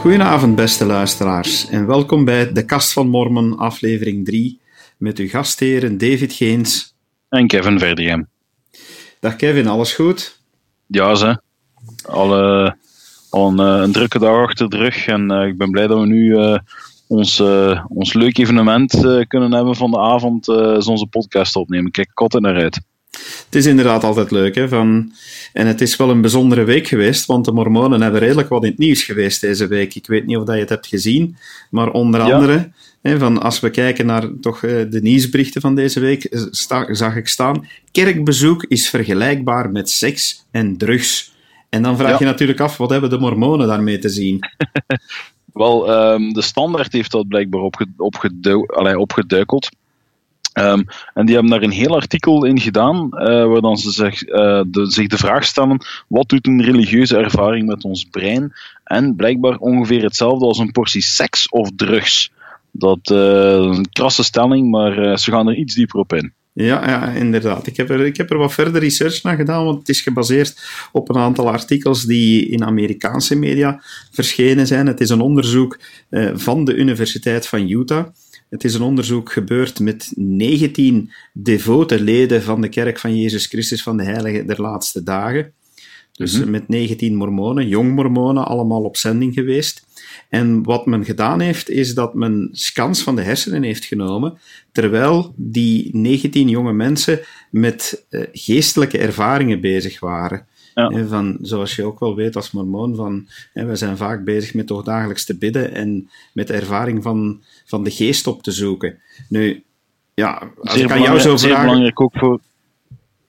Goedenavond, beste luisteraars, en welkom bij De Kast van Mormon, aflevering 3, met uw gastheren David Geens en Kevin Verdiem. Dag Kevin, alles goed? Ja, ze. Al, uh, al een, uh, een, drukke dag achter de rug en uh, ik ben blij dat we nu ons, ons leuk evenement kunnen hebben van de avond, onze podcast opnemen. Kijk, kot naar uit. Het is inderdaad altijd leuk. Hè, van... En het is wel een bijzondere week geweest, want de Mormonen hebben redelijk wat in het nieuws geweest deze week. Ik weet niet of dat je het hebt gezien, maar onder andere, hè, van als we kijken naar toch, eh, de nieuwsberichten van deze week, eh, sta, zag ik staan: kerkbezoek is vergelijkbaar met seks en drugs. En dan vraag je natuurlijk af, wat hebben de Mormonen daarmee te zien? Wel, um, de standaard heeft dat blijkbaar opge opgeduikeld. Um, en die hebben daar een heel artikel in gedaan, uh, waar dan ze zich, uh, de, zich de vraag stellen: wat doet een religieuze ervaring met ons brein? En blijkbaar ongeveer hetzelfde als een portie seks of drugs. Dat uh, een krasse stelling, maar ze gaan er iets dieper op in. Ja, ja, inderdaad. Ik heb, er, ik heb er wat verder research naar gedaan, want het is gebaseerd op een aantal artikels die in Amerikaanse media verschenen zijn. Het is een onderzoek van de Universiteit van Utah. Het is een onderzoek gebeurd met 19 devote leden van de Kerk van Jezus Christus van de Heilige der Laatste Dagen. Dus mhm. met 19 mormonen, jong mormonen, allemaal op zending geweest. En wat men gedaan heeft, is dat men scans van de hersenen heeft genomen, terwijl die 19 jonge mensen met uh, geestelijke ervaringen bezig waren. Ja. Van, zoals je ook wel weet als mormoon, van, we zijn vaak bezig met toch dagelijks te bidden en met de ervaring van, van de geest op te zoeken. Nu, ja, als ik aan jou zo vragen... belangrijk ook voor...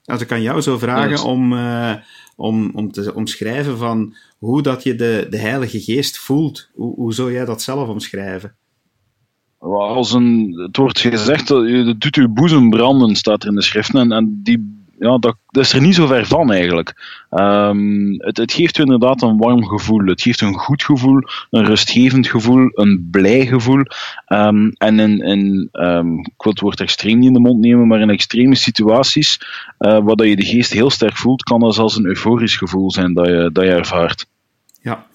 Als ik aan jou zou vragen om, uh, om, om te omschrijven van hoe dat je de, de Heilige Geest voelt, hoe, hoe zou jij dat zelf omschrijven? Als een, het wordt gezegd, het doet uw boezem branden, staat er in de schriften. En, en die ja, dat, is er niet zo ver van eigenlijk. Um, het, het, geeft u inderdaad een warm gevoel. Het geeft een goed gevoel, een rustgevend gevoel, een blij gevoel. Um, en in, in um, ik wil het woord extreem niet in de mond nemen, maar in extreme situaties, uh, waar je de geest heel sterk voelt, kan dat zelfs een euforisch gevoel zijn dat je, dat je ervaart. Ja,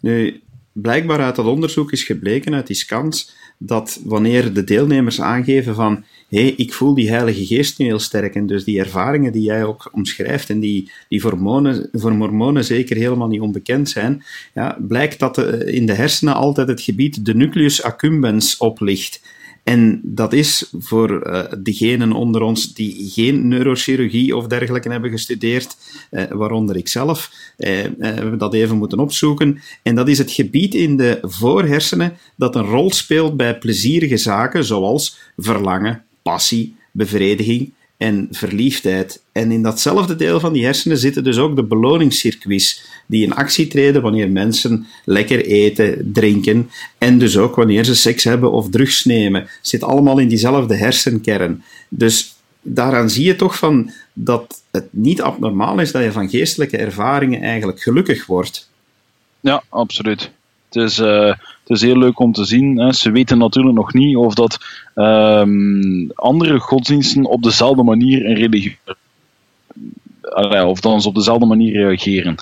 nu, blijkbaar uit dat onderzoek is gebleken, uit die scans, dat wanneer de deelnemers aangeven van hey, ik voel die Heilige Geest nu heel sterk. En dus die ervaringen die jij ook omschrijft en die, die voor, mormonen, voor mormonen zeker helemaal niet onbekend zijn, ja, blijkt dat in de hersenen altijd het gebied de nucleus accumbens oplicht. En dat is voor uh, degenen onder ons die geen neurochirurgie of dergelijke hebben gestudeerd, uh, waaronder ik zelf, uh, we dat even moeten opzoeken. En dat is het gebied in de voorhersenen dat een rol speelt bij plezierige zaken zoals verlangen, passie, bevrediging en verliefdheid. En in datzelfde deel van die hersenen zitten dus ook de beloningscircuits die in actie treden wanneer mensen lekker eten, drinken en dus ook wanneer ze seks hebben of drugs nemen. Zit allemaal in diezelfde hersenkern. Dus daaraan zie je toch van dat het niet abnormaal is dat je van geestelijke ervaringen eigenlijk gelukkig wordt. Ja, absoluut. Het is, uh, het is heel leuk om te zien. Hè. Ze weten natuurlijk nog niet of dat um, andere godsdiensten op dezelfde manier een religie. of dan ze op dezelfde manier reageren.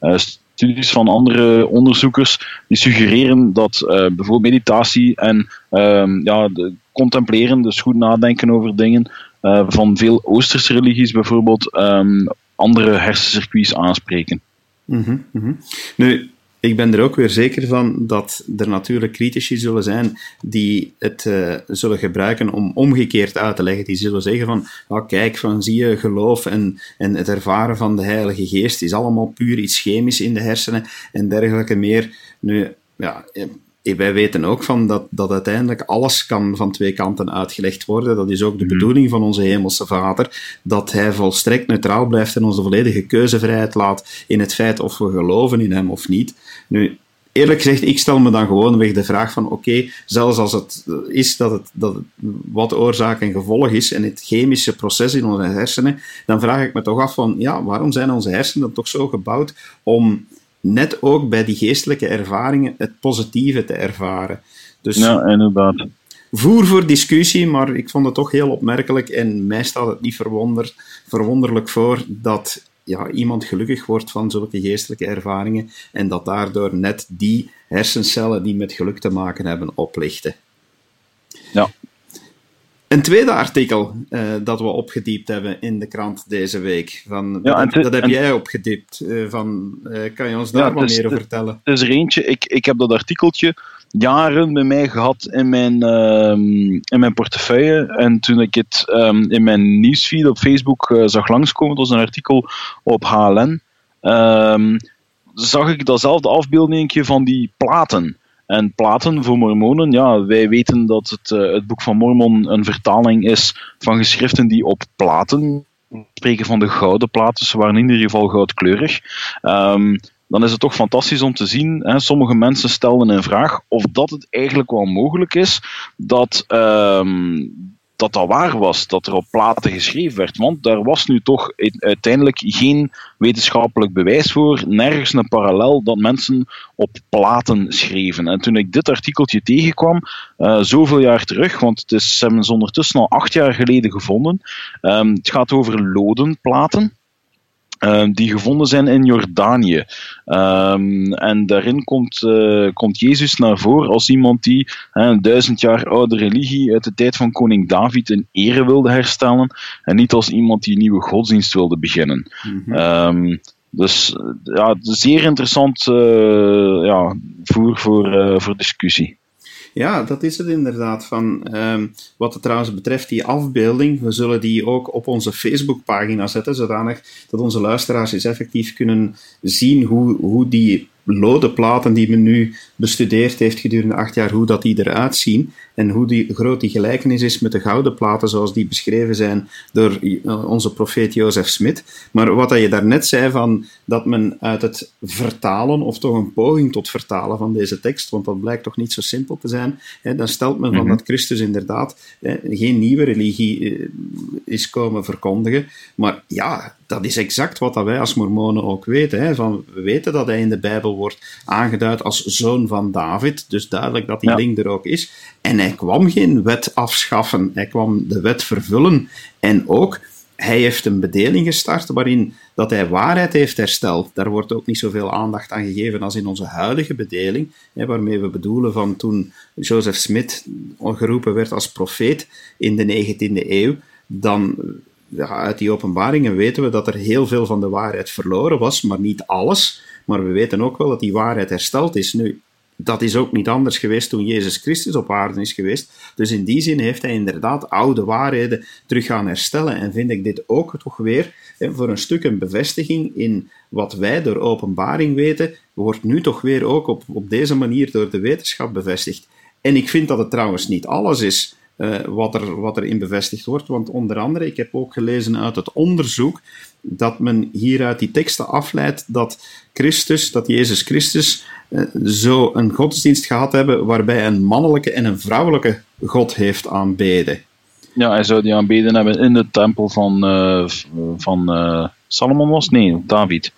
Uh, studies van andere onderzoekers die suggereren dat uh, bijvoorbeeld meditatie en um, ja, de contempleren, dus goed nadenken over dingen, uh, van veel Oosterse religies bijvoorbeeld um, andere hersencircuits aanspreken. Mm -hmm. Nu, ik ben er ook weer zeker van dat er natuurlijk critici zullen zijn die het uh, zullen gebruiken om omgekeerd uit te leggen. Die zullen zeggen van, oh, kijk, van zie je, geloof en, en het ervaren van de Heilige Geest is allemaal puur iets chemisch in de hersenen en dergelijke meer. Nu, ja, wij weten ook van dat, dat uiteindelijk alles kan van twee kanten uitgelegd worden. Dat is ook de mhm. bedoeling van onze Hemelse Vader, dat Hij volstrekt neutraal blijft en onze volledige keuzevrijheid laat in het feit of we geloven in Hem of niet. Nu, eerlijk gezegd, ik stel me dan gewoon weg de vraag van oké, zelfs als het is dat het, dat het wat oorzaak en gevolg is en het chemische proces in onze hersenen, dan vraag ik me toch af van ja, waarom zijn onze hersenen dan toch zo gebouwd om net ook bij die geestelijke ervaringen het positieve te ervaren. Dus ja, inderdaad. Voer voor discussie, maar ik vond het toch heel opmerkelijk en mij staat het niet verwonder, verwonderlijk voor dat ja, iemand gelukkig wordt van zulke geestelijke ervaringen en dat daardoor net die hersencellen die met geluk te maken hebben oplichten. Ja. Een tweede artikel uh, dat we opgediept hebben in de krant deze week. Van, ja, dat, dat, heb jij opgediept. Uh, van, uh, kan je ons daar ja, wat meer over vertellen? Er is er eentje. Ik, ik heb dat artikeltje jaren bij mij gehad in mijn, um, in mijn portefeuille. En toen ik het um, in mijn nieuwsfeed op Facebook zag langskomen, het was een artikel op HLN, um, zag ik datzelfde afbeelding van die platen. En platen voor mormonen, ja, wij weten dat het, uh, het boek van Mormon een vertaling is van geschriften die op platen spreken van de gouden platen, ze waren in ieder geval goudkleurig. Um, dan is het toch fantastisch om te zien. Hè, sommige mensen stelden een vraag of dat het eigenlijk wel mogelijk is dat, um, dat dat waar was, dat er op platen geschreven werd. Want daar was nu toch uiteindelijk geen wetenschappelijk bewijs voor, nergens een parallel dat mensen op platen schreven. En toen ik dit artikeltje tegenkwam, uh, zoveel jaar terug, want het is, hebben ze ondertussen al acht jaar geleden gevonden, um, het gaat over lodenplaten. Uh, die gevonden zijn in Jordanië. Um, en daarin komt, uh, komt Jezus naar voren als iemand die uh, een duizend jaar oude religie uit de tijd van koning David in ere wilde herstellen. En niet als iemand die een nieuwe godsdienst wilde beginnen. Mm -hmm. um, dus ja, zeer interessant ja, voer voor, voor discussie. Ja, dat is het inderdaad. Van, um, wat het trouwens betreft, die afbeelding, we zullen die ook op onze Facebookpagina zetten, zodanig dat onze luisteraars eens effectief kunnen zien hoe, hoe die lode platen die men nu bestudeerd heeft gedurende acht jaar, hoe dat die eruit zien en hoe die, groot die gelijkenis is met de gouden platen zoals die beschreven zijn door eh, onze profeet Jozef Smit. Maar wat je daarnet zei van dat men uit het vertalen, of toch een poging tot vertalen van deze tekst, want dat blijkt toch niet zo simpel te zijn, hè, dan stelt men van mm -hmm. dat Christus inderdaad hè, geen nieuwe religie eh, is komen verkondigen. Maar ja, dat is exact wat dat wij als mormonen ook weten. Hè, van, we weten dat hij in de Bijbel wordt aangeduid als zoon van David, dus duidelijk dat die ja. link er ook is. En hij kwam geen wet afschaffen, hij kwam de wet vervullen. En ook, hij heeft een bedeling gestart waarin dat hij waarheid heeft hersteld. Daar wordt ook niet zoveel aandacht aan gegeven als in onze huidige bedeling, hè, waarmee we bedoelen van toen Joseph Smith geroepen werd als profeet in de 19e eeuw, dan ja, uit die openbaringen weten we dat er heel veel van de waarheid verloren was, maar niet alles. Maar we weten ook wel dat die waarheid hersteld is. Nu, dat is ook niet anders geweest toen Jezus Christus op aarde is geweest. Dus in die zin heeft hij inderdaad oude waarheden terug gaan herstellen. En vind ik dit ook toch weer hè, voor een stuk een bevestiging in wat wij door openbaring weten, wordt nu toch weer ook op, op deze manier door de wetenschap bevestigd. En ik vind dat het trouwens niet alles is. Uh, wat, er, wat erin bevestigd wordt. Want onder andere, ik heb ook gelezen uit het onderzoek dat men hieruit die teksten afleidt dat Christus, dat Jezus Christus, zo een godsdienst gehad hebben waarbij een mannelijke en een vrouwelijke God heeft aanbeden. Ja, hij zou die aanbeden hebben in de tempel van, uh, van Salomon was? Nee, David.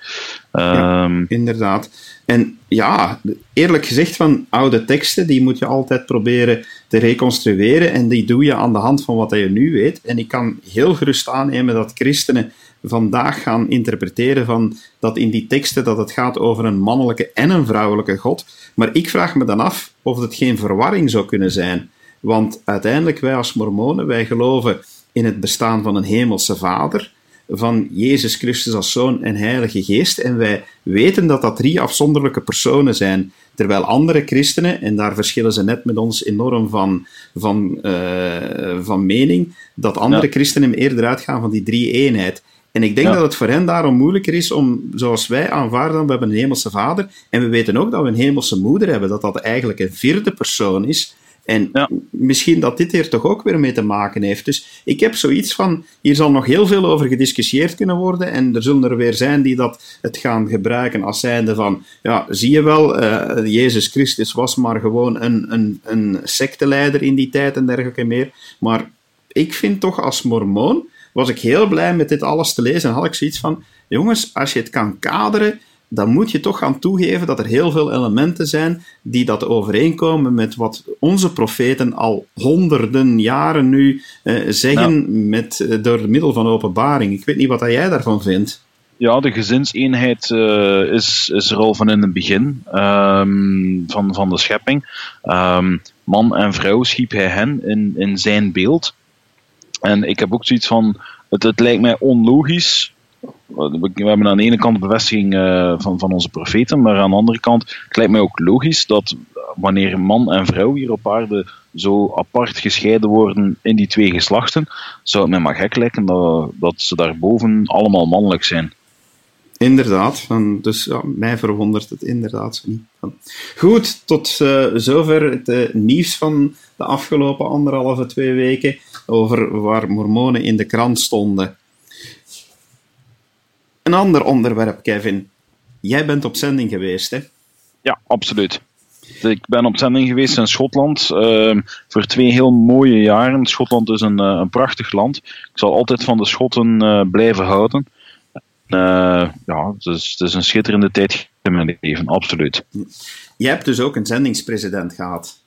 Ja, um, inderdaad. En ja, eerlijk gezegd, van oude teksten, die moet je altijd proberen te reconstrueren. En die doe je aan de hand van wat je nu weet. En ik kan heel gerust aannemen dat christenen vandaag gaan interpreteren van dat in die teksten dat het gaat over een mannelijke en een vrouwelijke God. Maar ik vraag me dan af of het geen verwarring zou kunnen zijn. Want uiteindelijk, wij als mormonen, wij geloven in het bestaan van een hemelse vader van Jezus Christus als Zoon en Heilige Geest. En wij weten dat dat drie afzonderlijke personen zijn. Terwijl andere christenen, en daar verschillen ze net met ons enorm van, van, uh, van mening, dat andere ja. christenen eerder uitgaan van die drie eenheid. En ik denk ja. dat het voor hen daarom moeilijker is om, zoals wij aanvaarden, we hebben een hemelse vader, en we weten ook dat we een hemelse moeder hebben, dat dat eigenlijk een vierde persoon is, en ja. misschien dat dit hier toch ook weer mee te maken heeft. Dus ik heb zoiets van, hier zal nog heel veel over gediscussieerd kunnen worden en er zullen er weer zijn die dat het gaan gebruiken als zijnde van, ja, zie je wel, uh, Jezus Christus was maar gewoon een, een, een secteleider in die tijd en dergelijke meer. Maar ik vind toch als mormoon, was ik heel blij met dit alles te lezen en had ik zoiets van, jongens, als je het kan kaderen, dan moet je toch gaan toegeven dat er heel veel elementen zijn die dat overeenkomen met wat onze profeten al honderden jaren nu eh, zeggen ja. met, uh, door middel van openbaring. Ik weet niet wat jij daarvan vindt. Ja, de gezinseenheid uh, is, is er al van in het begin um, van, van de schepping. Um, man en vrouw schiep hij hen in, in zijn beeld. En ik heb ook zoiets van: het, het lijkt mij onlogisch. We hebben aan de ene kant bevestiging uh, van, van onze profeten, maar aan de andere kant het lijkt mij ook logisch dat wanneer man en vrouw hier op aarde zo apart gescheiden worden in die twee geslachten, zou het mij maar gek lijken dat, dat ze daarboven allemaal mannelijk zijn. Inderdaad, dus ja, mij verwondert het inderdaad niet. Goed, tot uh, zover het nieuws van de afgelopen anderhalve, twee weken over waar mormonen in de krant stonden. Een ander onderwerp, Kevin. Jij bent op zending geweest, hè? Ja, absoluut. Ik ben op zending geweest in Schotland uh, voor twee heel mooie jaren. Schotland is een, uh, een prachtig land. Ik zal altijd van de Schotten uh, blijven houden. Uh, ja, het is, het is, een schitterende tijd in mijn leven, absoluut. Je hebt dus ook een zendingspresident gehad.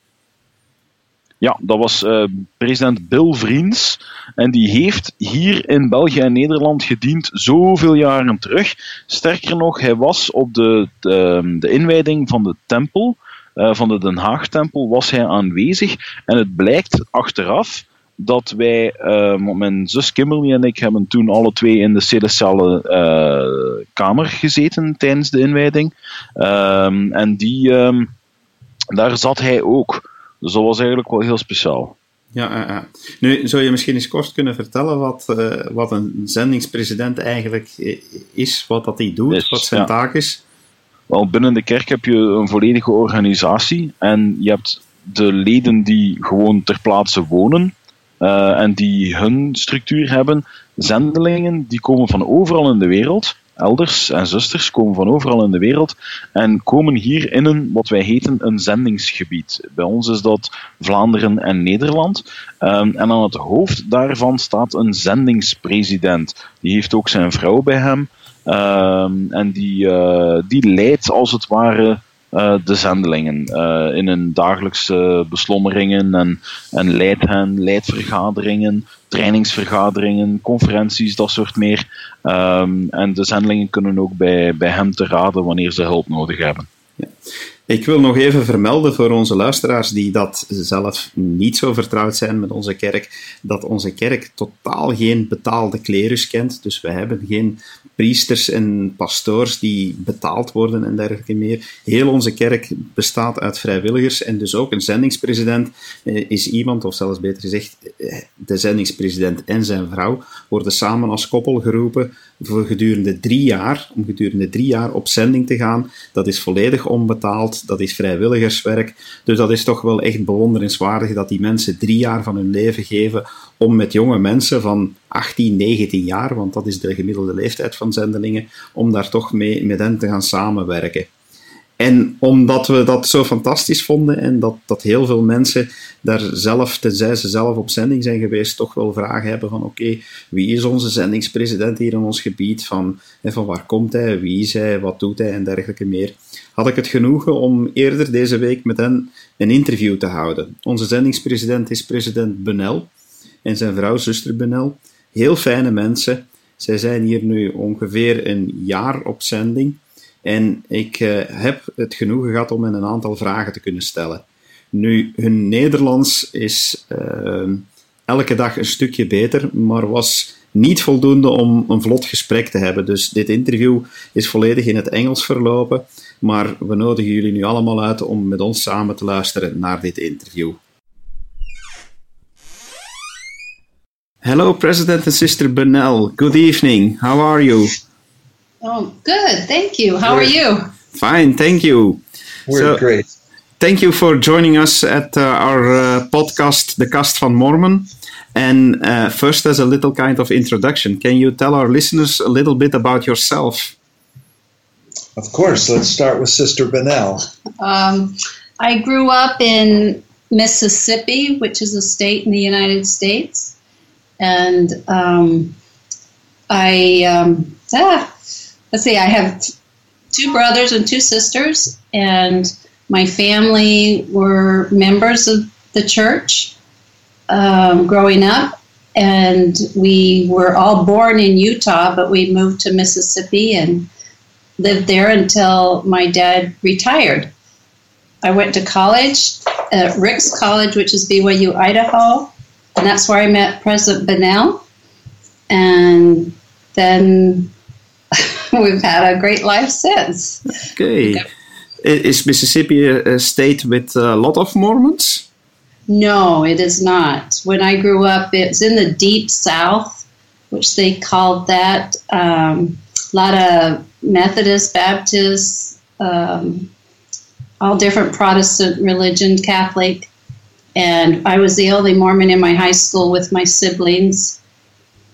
Ja, dat was uh, president Bill Vriends. En die heeft hier in België en Nederland gediend zoveel jaren terug. Sterker nog, hij was op de, de, de inwijding van de tempel, uh, van de Den Haag-tempel, was hij aanwezig. En het blijkt achteraf dat wij, uh, mijn zus Kimberly en ik hebben toen alle twee in de celestiale uh, kamer gezeten tijdens de inwijding. Um, en die, daar zat hij ook. Dus dat was eigenlijk wel heel speciaal. Ja, uh, nu zou je misschien eens kort kunnen vertellen wat, wat een zendingspresident eigenlijk is, wat dat hij doet, is, wat zijn ja. taak is? Wel, binnen de kerk heb je een volledige organisatie en je hebt de leden die gewoon ter plaatse wonen. Uh, en die hun structuur hebben. Zendelingen die komen van overal in de wereld. Elders en zusters komen van overal in de wereld en komen hier in een, wat wij heten, een zendingsgebied. Bij ons is dat Vlaanderen en Nederland. Um, en aan het hoofd daarvan staat een zendingspresident. Die heeft ook zijn vrouw bij hem. Um, en die, uh, die leidt als het ware uh, de zendelingen uh, in hun dagelijkse beslommeringen en, en leidt hen, leidt vergaderingen, trainingsvergaderingen, conferenties, dat soort meer. Um, en de zendelingen kunnen ook bij, bij hem te raden wanneer ze hulp nodig hebben. Ik wil nog even vermelden voor onze luisteraars die dat zelf niet zo vertrouwd zijn met onze kerk, dat onze kerk totaal geen betaalde klerus kent. Dus we hebben geen priesters en pastoors die betaald worden en dergelijke meer. Heel onze kerk bestaat uit vrijwilligers en dus ook een zendingspresident eh, is iemand, of zelfs beter gezegd, eh, de zendingspresident en zijn vrouw worden samen als koppel geroepen voor gedurende drie jaar, om gedurende drie jaar op zending te gaan. Dat is volledig onbetaald, dat is vrijwilligerswerk. Dus dat is toch wel echt bewonderenswaardig dat die mensen drie jaar van hun leven geven om met jonge mensen van 18, 19 jaar, want dat is de gemiddelde leeftijd van zendelingen, om daar toch mee met hen te gaan samenwerken. En omdat we dat zo fantastisch vonden en dat, dat heel veel mensen daar zelf, tenzij ze zelf op zending zijn geweest, toch wel vragen hebben van oké, wie is onze zendingspresident hier in ons gebied? Van, van waar komt hij? Wie is hij? Wat doet hij? En dergelijke meer. Had ik het genoegen om eerder deze week met hen een interview te houden. Onze zendingspresident is president Benel en zijn vrouw, zuster Benel. Heel fijne mensen. Zij zijn hier nu ongeveer een jaar op zending. En ik uh, heb het genoegen gehad om hen een aantal vragen te kunnen stellen. Nu, hun Nederlands is uh, elke dag een stukje beter, maar was niet voldoende om een vlot gesprek te hebben. Dus dit interview is volledig in het Engels verlopen. Maar we nodigen jullie nu allemaal uit om met ons samen te luisteren naar dit interview. Hello, President and Sister Bunnell. Good evening. How are you? Oh, good. Thank you. How We're, are you? Fine. Thank you. We're so, great. Thank you for joining us at uh, our uh, podcast, The Cast van Mormon. And uh, first, as a little kind of introduction, can you tell our listeners a little bit about yourself? Of course. Let's start with Sister Bunnell. Um, I grew up in Mississippi, which is a state in the United States. And um, I, um, ah, let's see, I have two brothers and two sisters, and my family were members of the church um, growing up. and we were all born in Utah, but we moved to Mississippi and lived there until my dad retired. I went to college at Ricks College, which is BYU Idaho, and that's where I met President Bunnell. And then we've had a great life since. Okay. Is Mississippi a state with a lot of Mormons? No, it is not. When I grew up, it's in the deep south, which they called that. Um, a lot of Methodist, Baptist, um, all different Protestant religion, Catholic. And I was the only Mormon in my high school with my siblings.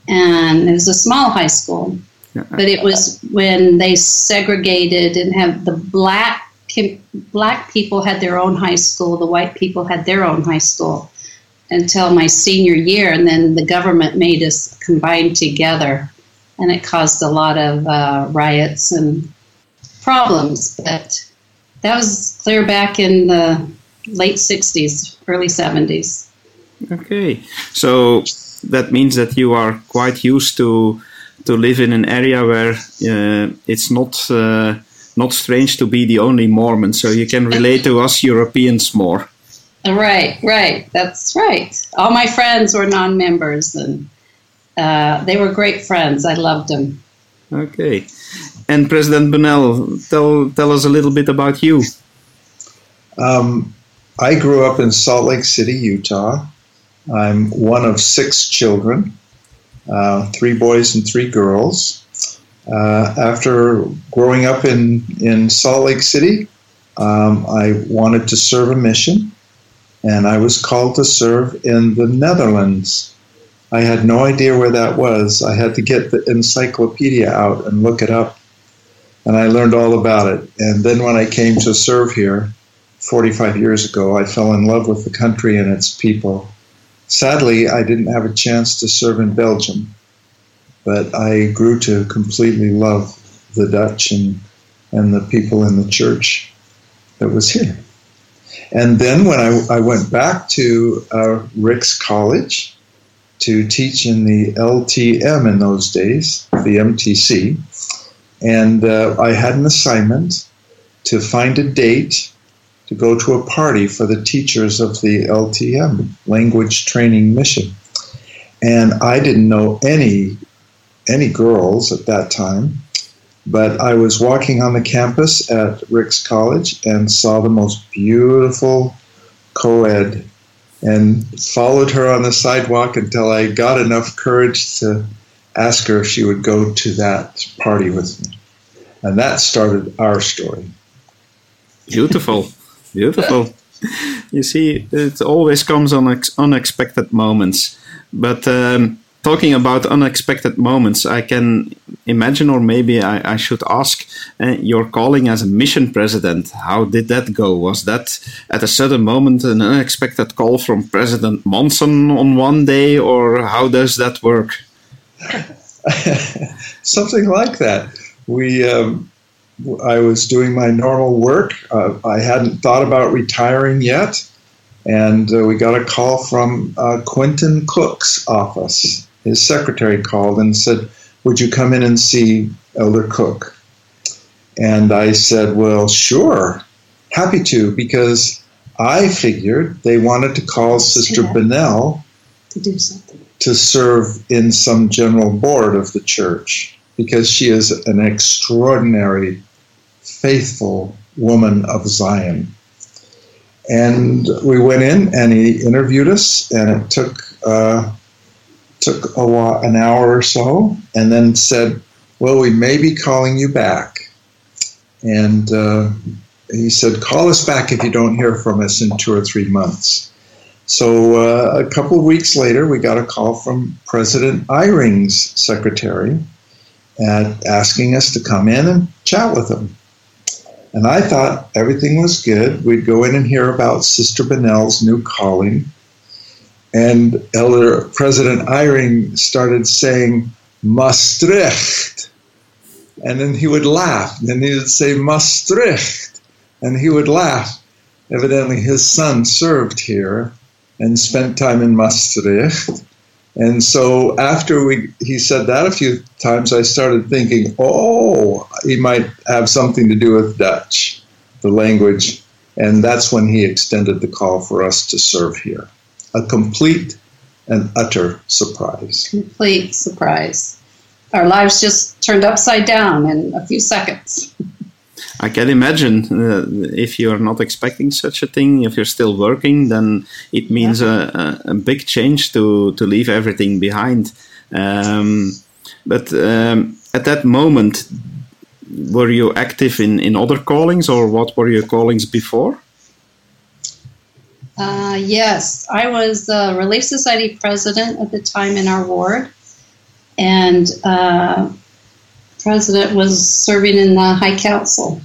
And it was a small high school. But it was when they segregated and have the black black people had their own high school, the white people had their own high school until my senior year, and then the government made us combine together, and it caused a lot of uh, riots and problems. But that was clear back in the late 60s, early 70s. Okay, so that means that you are quite used to to live in an area where uh, it's not uh, not strange to be the only Mormon, so you can relate to us Europeans more. Right, right, that's right. All my friends were non-members, and uh, they were great friends. I loved them. Okay, and President Bunnell, tell tell us a little bit about you. Um, I grew up in Salt Lake City, Utah. I'm one of six children, uh, three boys and three girls. Uh, after growing up in, in Salt Lake City, um, I wanted to serve a mission, and I was called to serve in the Netherlands. I had no idea where that was. I had to get the encyclopedia out and look it up, and I learned all about it. And then when I came to serve here 45 years ago, I fell in love with the country and its people. Sadly, I didn't have a chance to serve in Belgium but I grew to completely love the Dutch and, and the people in the church that was here. And then when I, I went back to uh, Ricks College to teach in the LTM in those days, the MTC, and uh, I had an assignment to find a date to go to a party for the teachers of the LTM, Language Training Mission. And I didn't know any any girls at that time, but I was walking on the campus at Ricks College and saw the most beautiful co ed and followed her on the sidewalk until I got enough courage to ask her if she would go to that party with me. And that started our story. Beautiful. Beautiful. you see, it always comes on unexpected moments. But um, talking about unexpected moments, I can imagine, or maybe I, I should ask, uh, your calling as a mission president. How did that go? Was that at a sudden moment an unexpected call from President Monson on one day, or how does that work? Something like that. We. Um, I was doing my normal work. Uh, I hadn't thought about retiring yet and uh, we got a call from uh, Quentin Cook's office his secretary called and said, Would you come in and see Elder Cook? And I said, Well, sure, happy to, because I figured they wanted to call Sister yeah. Bunnell to do something. To serve in some general board of the church, because she is an extraordinary, faithful woman of Zion. And we went in and he interviewed us, and it took uh, took a while, an hour or so, and then said, "Well, we may be calling you back." And uh, he said, "Call us back if you don't hear from us in two or three months." So uh, a couple of weeks later, we got a call from President Eyring's secretary, at asking us to come in and chat with him. And I thought everything was good. We'd go in and hear about Sister Bunnell's new calling and Elder President Eyring started saying Maastricht, and then he would laugh. And then he would say Maastricht, and he would laugh. Evidently, his son served here and spent time in Maastricht, And so after we, he said that a few times, I started thinking, oh, he might have something to do with Dutch, the language. And that's when he extended the call for us to serve here. A complete and utter surprise. Complete surprise. Our lives just turned upside down in a few seconds. I can imagine uh, if you're not expecting such a thing, if you're still working, then it means yeah. a, a, big change to, to leave everything behind. Um, but um, at that moment, were you active in, in other callings or what were your callings before? Uh, yes, I was the Relief Society president at the time in our ward, and uh, president was serving in the High Council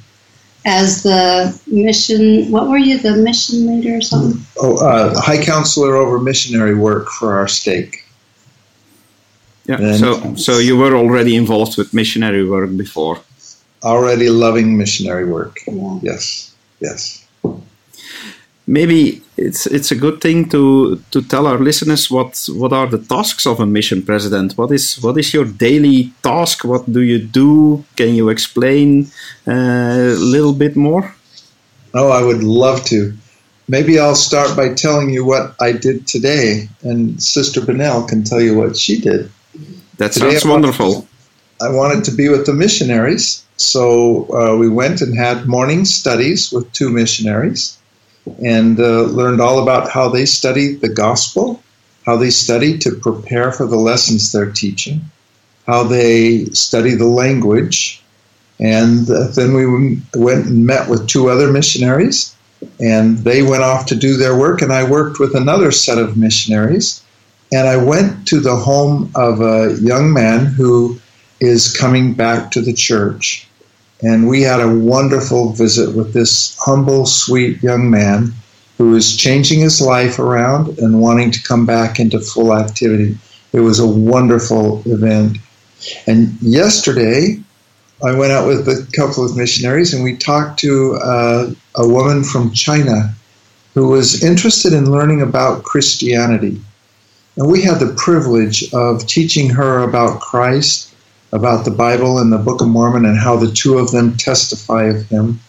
as the mission. What were you, the mission leader or something? Oh, uh, High Counselor over missionary work for our stake. Yeah. And so, so you were already involved with missionary work before. Already loving missionary work. Yeah. Yes. Yes maybe it's it's a good thing to to tell our listeners what what are the tasks of a mission president. What is what is your daily task? What do you do? Can you explain uh, a little bit more? Oh, I would love to. Maybe I'll start by telling you what I did today, and Sister Bunnell can tell you what she did. That today sounds I wonderful. Wanted, I wanted to be with the missionaries, so uh, we went and had morning studies with two missionaries and uh, learned all about how they study the gospel, how they study to prepare for the lessons they're teaching, how they study the language. And uh, then we went and met with two other missionaries, and they went off to do their work, and I worked with another set of missionaries. And I went to the home of a young man who is coming back to the church. And we had a wonderful visit with this humble, sweet young man who is changing his life around and wanting to come back into full activity. It was a wonderful event. And yesterday, I went out with a couple of missionaries and we talked to uh, a woman from China who was interested in learning about Christianity. And we had the privilege of teaching her about Christ about the Bible and the Book of Mormon and how the two of them testify of him.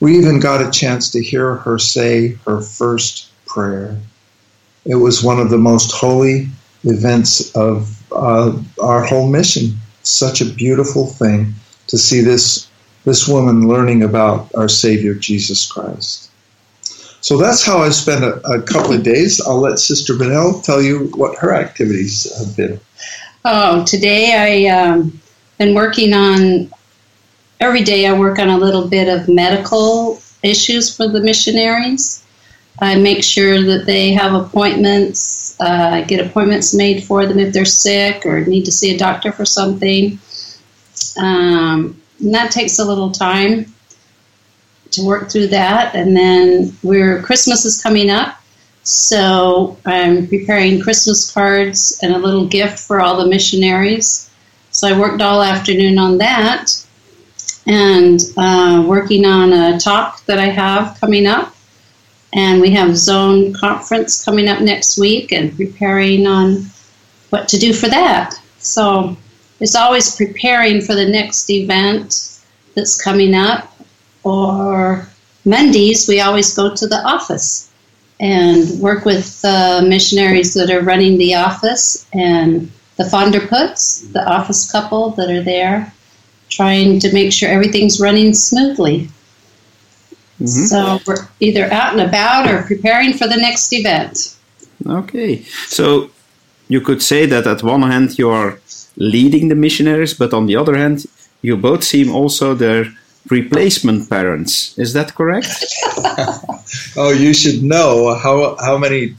We even got a chance to hear her say her first prayer. It was one of the most holy events of uh, our whole mission. Such a beautiful thing to see this this woman learning about our Savior Jesus Christ. So that's how I spent a, a couple of days. I'll let Sister Bunnell tell you what her activities have been. Oh, today I um, been working on. Every day I work on a little bit of medical issues for the missionaries. I make sure that they have appointments. Uh, I get appointments made for them if they're sick or need to see a doctor for something. Um, and that takes a little time to work through that. And then we're Christmas is coming up, so I'm preparing Christmas cards and a little gift for all the missionaries. So I worked all afternoon on that and uh, working on a talk that I have coming up. And we have zone conference coming up next week and preparing on what to do for that. So it's always preparing for the next event that's coming up. Or Mondays, we always go to the office and work with the missionaries that are running the office and the Fonderputs, the office couple that are there, trying to make sure everything's running smoothly. Mm-hmm. So we're either out and about or preparing for the next event. Okay. So you could say that at one hand you are leading the missionaries, but on the other hand, you both seem also their replacement parents. Is that correct? oh, you should know how how many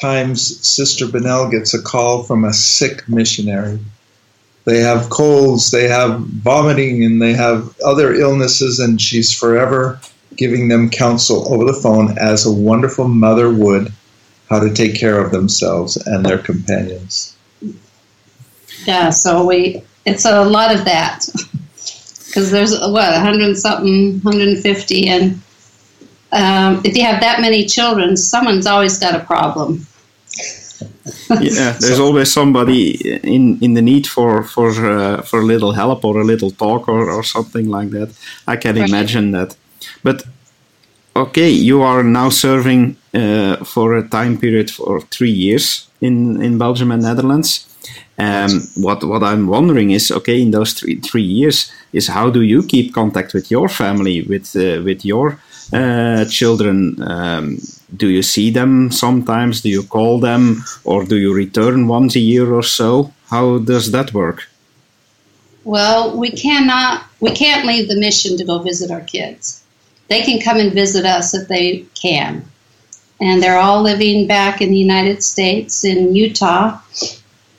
times Sister Bunnell gets a call from a sick missionary. They have colds, they have vomiting, and they have other illnesses, and she's forever giving them counsel over the phone as a wonderful mother would how to take care of themselves and their companions. Yeah, so we it's a lot of that. because there's what 100 something 150 and um, if you have that many children someone's always got a problem yeah, there's so, always somebody in in the need for for uh, for a little help or a little talk or, or something like that. I can right. imagine that. But okay, you are now serving uh, for a time period for three years in in Belgium and Netherlands. Um, what what I'm wondering is, okay, in those three three years, is how do you keep contact with your family, with uh, with your uh, children? Um, do you see them sometimes? Do you call them, or do you return once a year or so? How does that work? Well, we cannot. We can't leave the mission to go visit our kids. They can come and visit us if they can, and they're all living back in the United States in Utah.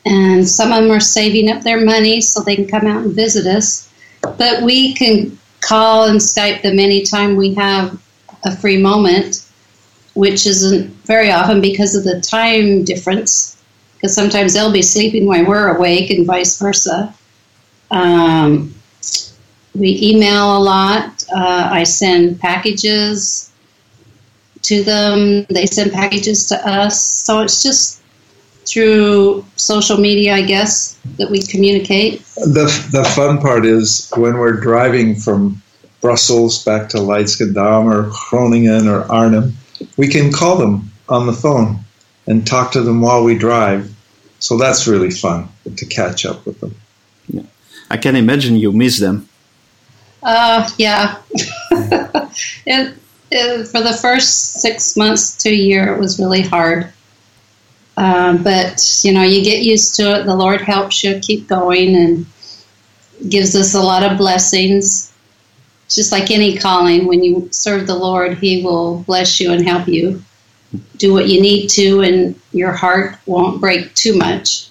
And some of them are saving up their money so they can come out and visit us. But we can call and Skype them anytime we have a free moment which isn't very often because of the time difference. Because sometimes they'll be sleeping while we're awake, and vice versa. Um, we email a lot. Uh, I send packages to them. They send packages to us. So it's just through social media, I guess, that we communicate. The, the fun part is when we're driving from Brussels back to Leidschendam or Groningen or Arnhem, we can call them on the phone and talk to them while we drive. So that's really fun to catch up with them. Yeah. I can imagine you miss them. Uh, yeah. it, it, for the first six months to a year, it was really hard. Um, but, you know, you get used to it. The Lord helps you keep going and gives us a lot of blessings just like any calling, when you serve the Lord, He will bless you and help you do what you need to, and your heart won't break too much.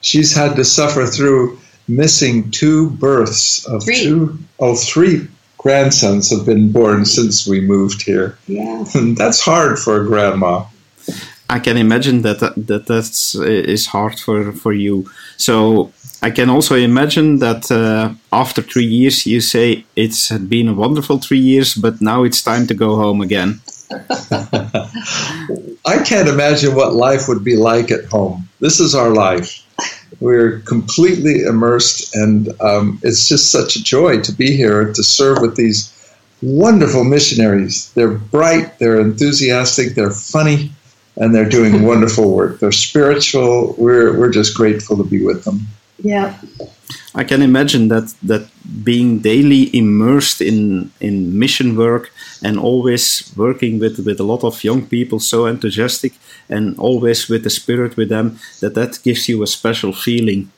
She's had to suffer through missing two births of three. two, oh, three grandsons have been born since we moved here. Yeah, that's hard for a grandma. I can imagine that that that's is hard for for you. So I can also imagine that uh, after three years, you say it's been a wonderful three years, but now it's time to go home again. I can't imagine what life would be like at home. This is our life. We're completely immersed, and um, it's just such a joy to be here to serve with these wonderful missionaries. They're bright, they're enthusiastic, they're funny, and they're doing wonderful work. They're spiritual. We're, we're just grateful to be with them. Yeah. I can imagine that that being daily immersed in in mission work and always working with with a lot of young people so enthusiastic and always with the spirit with them that that gives you a special feeling.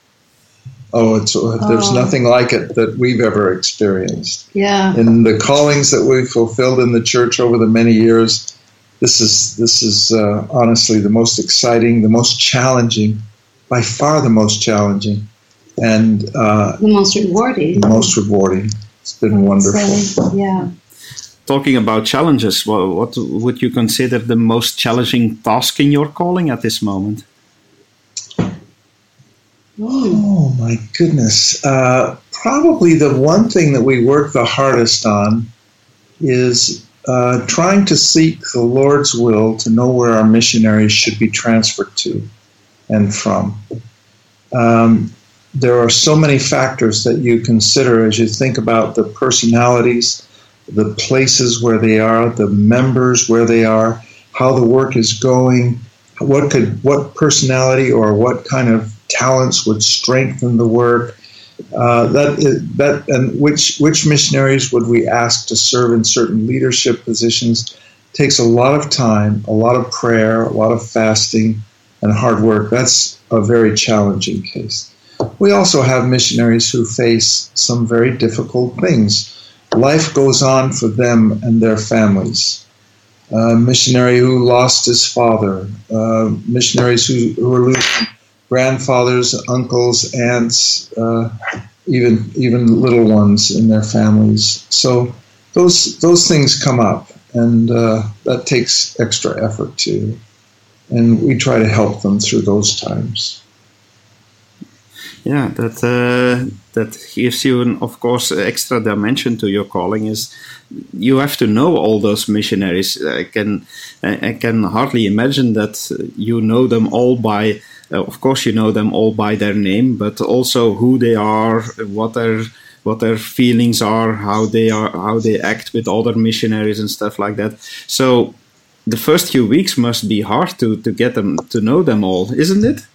Oh, it's, there's oh. nothing like it that we've ever experienced. Yeah. In the callings that we've fulfilled in the church over the many years, this is this is uh, honestly the most exciting, the most challenging by far the most challenging and uh, the most rewarding. The most rewarding. It's been wonderful. Say, yeah. Talking about challenges, what, what would you consider the most challenging task in your calling at this moment? Oh my goodness. Uh, probably the one thing that we work the hardest on is uh, trying to seek the Lord's will to know where our missionaries should be transferred to and from. Um, there are so many factors that you consider as you think about the personalities, the places where they are, the members where they are, how the work is going, what could what personality or what kind of talents would strengthen the work. Uh, that that and which which missionaries would we ask to serve in certain leadership positions takes a lot of time, a lot of prayer, a lot of fasting, and hard work. That's a very challenging case. We also have missionaries who face some very difficult things. Life goes on for them and their families. A missionary who lost his father, uh, missionaries who, who are losing grandfathers, uncles, aunts, uh, even even little ones in their families. So those those things come up, and uh, that takes extra effort too and we try to help them through those times. yeah, that uh, that gives you, an, of course, extra dimension to your calling. Is you have to know all those missionaries. I can I can hardly imagine that you know them all by. Uh, of course, you know them all by their name, but also who they are, what their what their feelings are, how they are, how they act with other missionaries and stuff like that. So, the first few weeks must be hard to to get them to know them all, isn't it?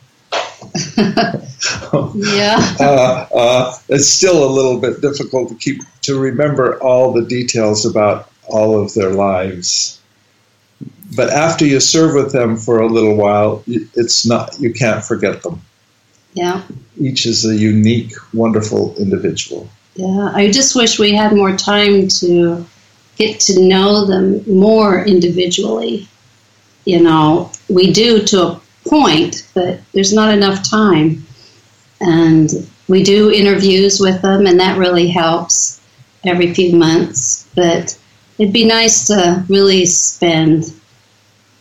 yeah. Uh, uh, it's still a little bit difficult to keep to remember all the details about all of their lives. But after you serve with them for a little while, it's not you can't forget them. Yeah. Each is a unique, wonderful individual. Yeah, I just wish we had more time to get to know them more individually. You know, we do to a point, but there's not enough time. And we do interviews with them, and that really helps every few months. But it'd be nice to really spend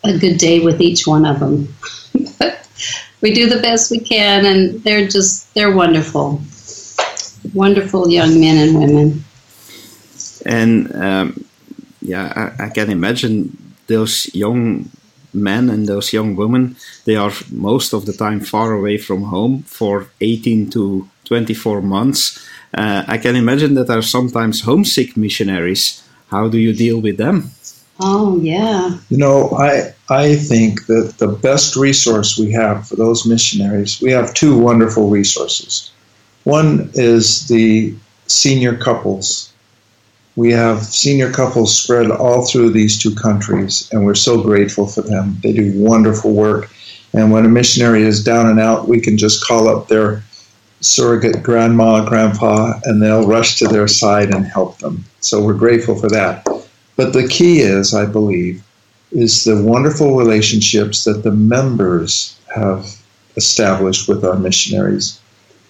a good day with each one of them. we do the best we can, and they're just, they're wonderful. Wonderful young men and women. And um, yeah, I, I can imagine those young men and those young women, they are most of the time far away from home for 18 to 24 months. Uh, I can imagine that are sometimes homesick missionaries. How do you deal with them? Oh, yeah. You know, I, I think that the best resource we have for those missionaries, we have two wonderful resources. One is the senior couples we have senior couples spread all through these two countries, and we're so grateful for them. They do wonderful work. And when a missionary is down and out, we can just call up their surrogate grandma, grandpa, and they'll rush to their side and help them. So we're grateful for that. But the key is, I believe, is the wonderful relationships that the members have established with our missionaries.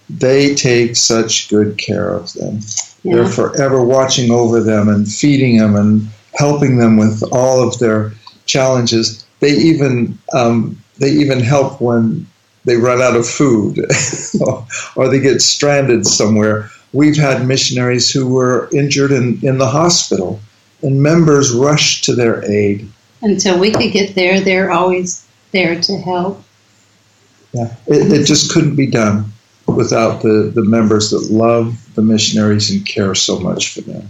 They take such good care of them. Yeah. They're forever watching over them and feeding them and helping them with all of their challenges. They even um, they even help when they run out of food or they get stranded somewhere. We've had missionaries who were injured in, in the hospital, and members rushed to their aid. Until we could get there, they're always there to help. Yeah, it, it just couldn't be done without the, the members that love the missionaries and care so much for them.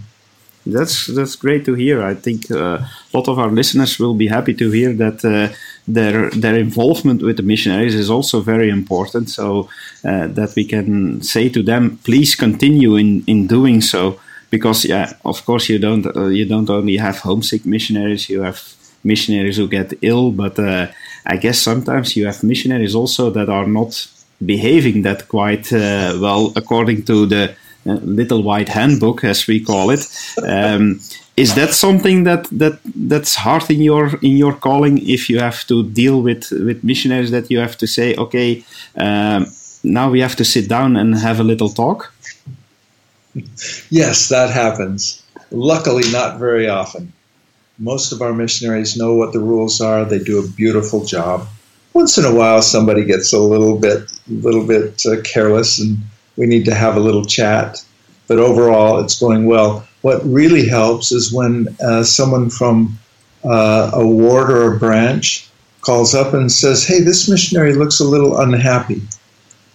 That's that's great to hear. I think uh, a lot of our listeners will be happy to hear that uh, their their involvement with the missionaries is also very important. So uh, that we can say to them, please continue in, in doing so, because yeah, of course you don't uh, you don't only have homesick missionaries, you have missionaries who get ill, but uh, I guess sometimes you have missionaries also that are not behaving that quite uh, well according to the uh, little white handbook as we call it. Um, is that something that that that's hard in your in your calling if you have to deal with with missionaries that you have to say okay um, now we have to sit down and have a little talk yes that happens. Luckily not very often. Most of our missionaries know what the rules are. They do a beautiful job. Once in a while somebody gets a little bit little bit uh, careless and we need to have a little chat. But overall it's going well. What really helps is when uh, someone from uh, a ward or a branch calls up and says hey this missionary looks a little unhappy.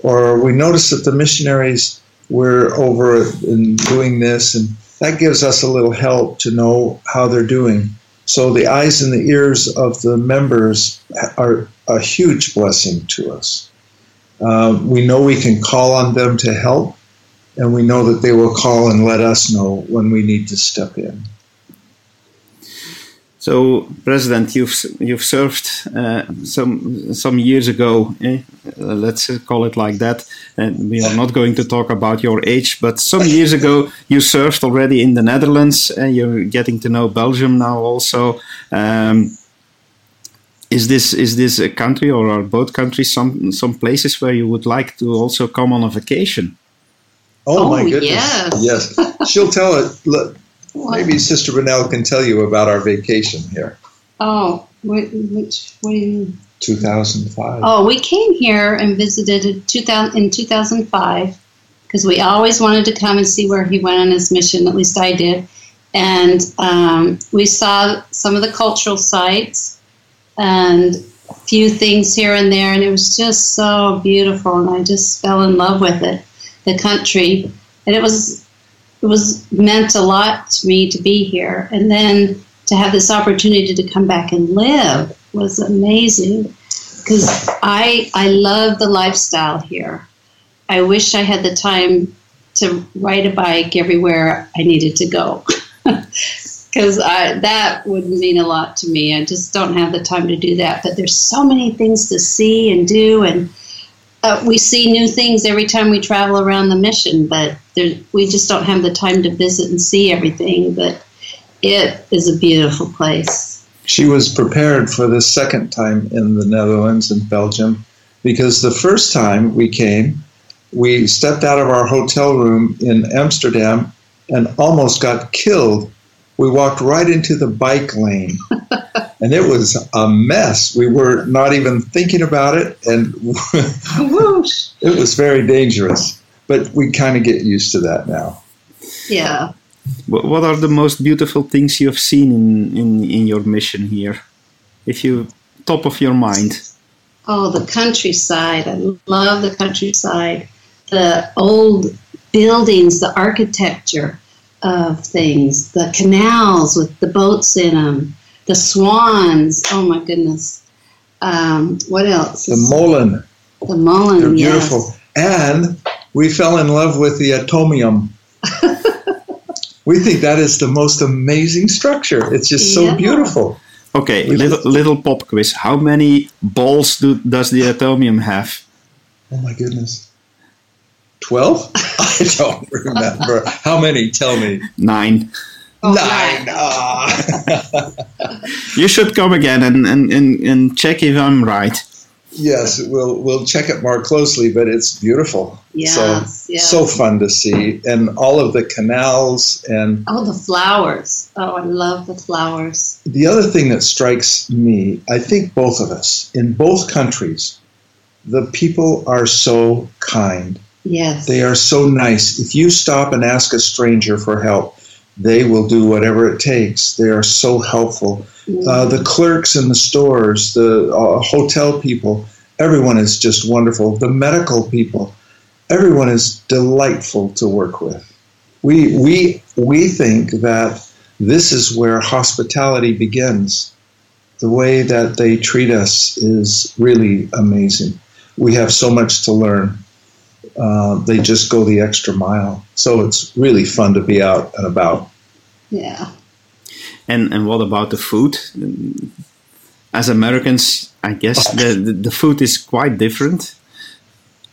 Or we notice that the missionaries were over in doing this and that gives us a little help to know how they're doing so the eyes and the ears of the members are a huge blessing to us. Uh, we know we can call on them to help, and we know that they will call and let us know when we need to step in. So, President, you've you've served uh, some some years ago. Eh? Uh, let's call it like that. And we are not going to talk about your age, but some years ago you served already in the Netherlands. And you're getting to know Belgium now also. Um, is this is this a country or are both countries some some places where you would like to also come on a vacation? Oh, oh my goodness! Yes, yes. She'll tell it. Look, maybe Sister Bunnell can tell you about our vacation here. Oh, which what do you? 2005. Oh, we came here and visited in 2000, in 2005 because we always wanted to come and see where he went on his mission. At least I did. And um, we saw some of the cultural sites and a few things here and there, and it was just so beautiful. And I just fell in love with it, the country, and it was it was meant a lot to me to be here. And then to have this opportunity to come back and live was amazing because I I love the lifestyle here. I wish I had the time to ride a bike everywhere I needed to go. Because that would mean a lot to me. I just don't have the time to do that. But there's so many things to see and do, and uh, we see new things every time we travel around the mission. But there, we just don't have the time to visit and see everything. But it is a beautiful place. She was prepared for the second time in the Netherlands and Belgium because the first time we came, we stepped out of our hotel room in Amsterdam and almost got killed. We walked right into the bike lane and it was a mess. We were not even thinking about it and it was very dangerous. But we kind of get used to that now. Yeah. What are the most beautiful things you have seen in, in, in your mission here? If you top of your mind. Oh, the countryside. I love the countryside. The old buildings, the architecture of things, the canals with the boats in them, the swans. Oh my goodness. Um, what else? The Molen. The Molen. They're beautiful. Yes. And we fell in love with the atomium. we think that is the most amazing structure. It's just so yeah. beautiful. Okay, we little, little pop quiz. How many balls do, does the atomium have? Oh my goodness. 12? I don't remember. How many? Tell me. Nine. Oh, nine. Ah. you should come again and, and, and, and check if I'm right. Yes, we'll we'll check it more closely, but it's beautiful. Yes, so yes. so fun to see, and all of the canals and oh, the flowers. Oh, I love the flowers. The other thing that strikes me, I think both of us in both countries, the people are so kind. Yes, they are so nice. If you stop and ask a stranger for help, they will do whatever it takes. They are so helpful. Uh, the clerks in the stores, the uh, hotel people, everyone is just wonderful. The medical people, everyone is delightful to work with. We, we, we think that this is where hospitality begins. The way that they treat us is really amazing. We have so much to learn. Uh, they just go the extra mile. So it's really fun to be out and about. Yeah. And and what about the food? As Americans, I guess the, the, the food is quite different.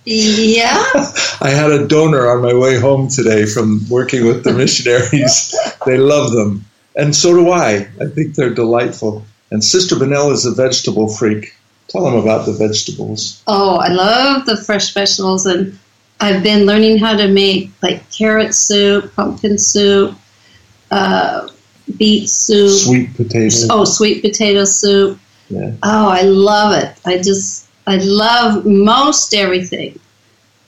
Yeah. I had a döner on my way home today from working with the missionaries. they love them. And so do I. I think they're delightful. And Sister Bunnell is a vegetable freak. Tell them about the vegetables. Oh, I love the fresh vegetables. And I've been learning how to make like carrot soup, pumpkin soup, uh, beet soup, sweet potato. Oh, sweet potato soup. Yeah. Oh, I love it. I just I love most everything.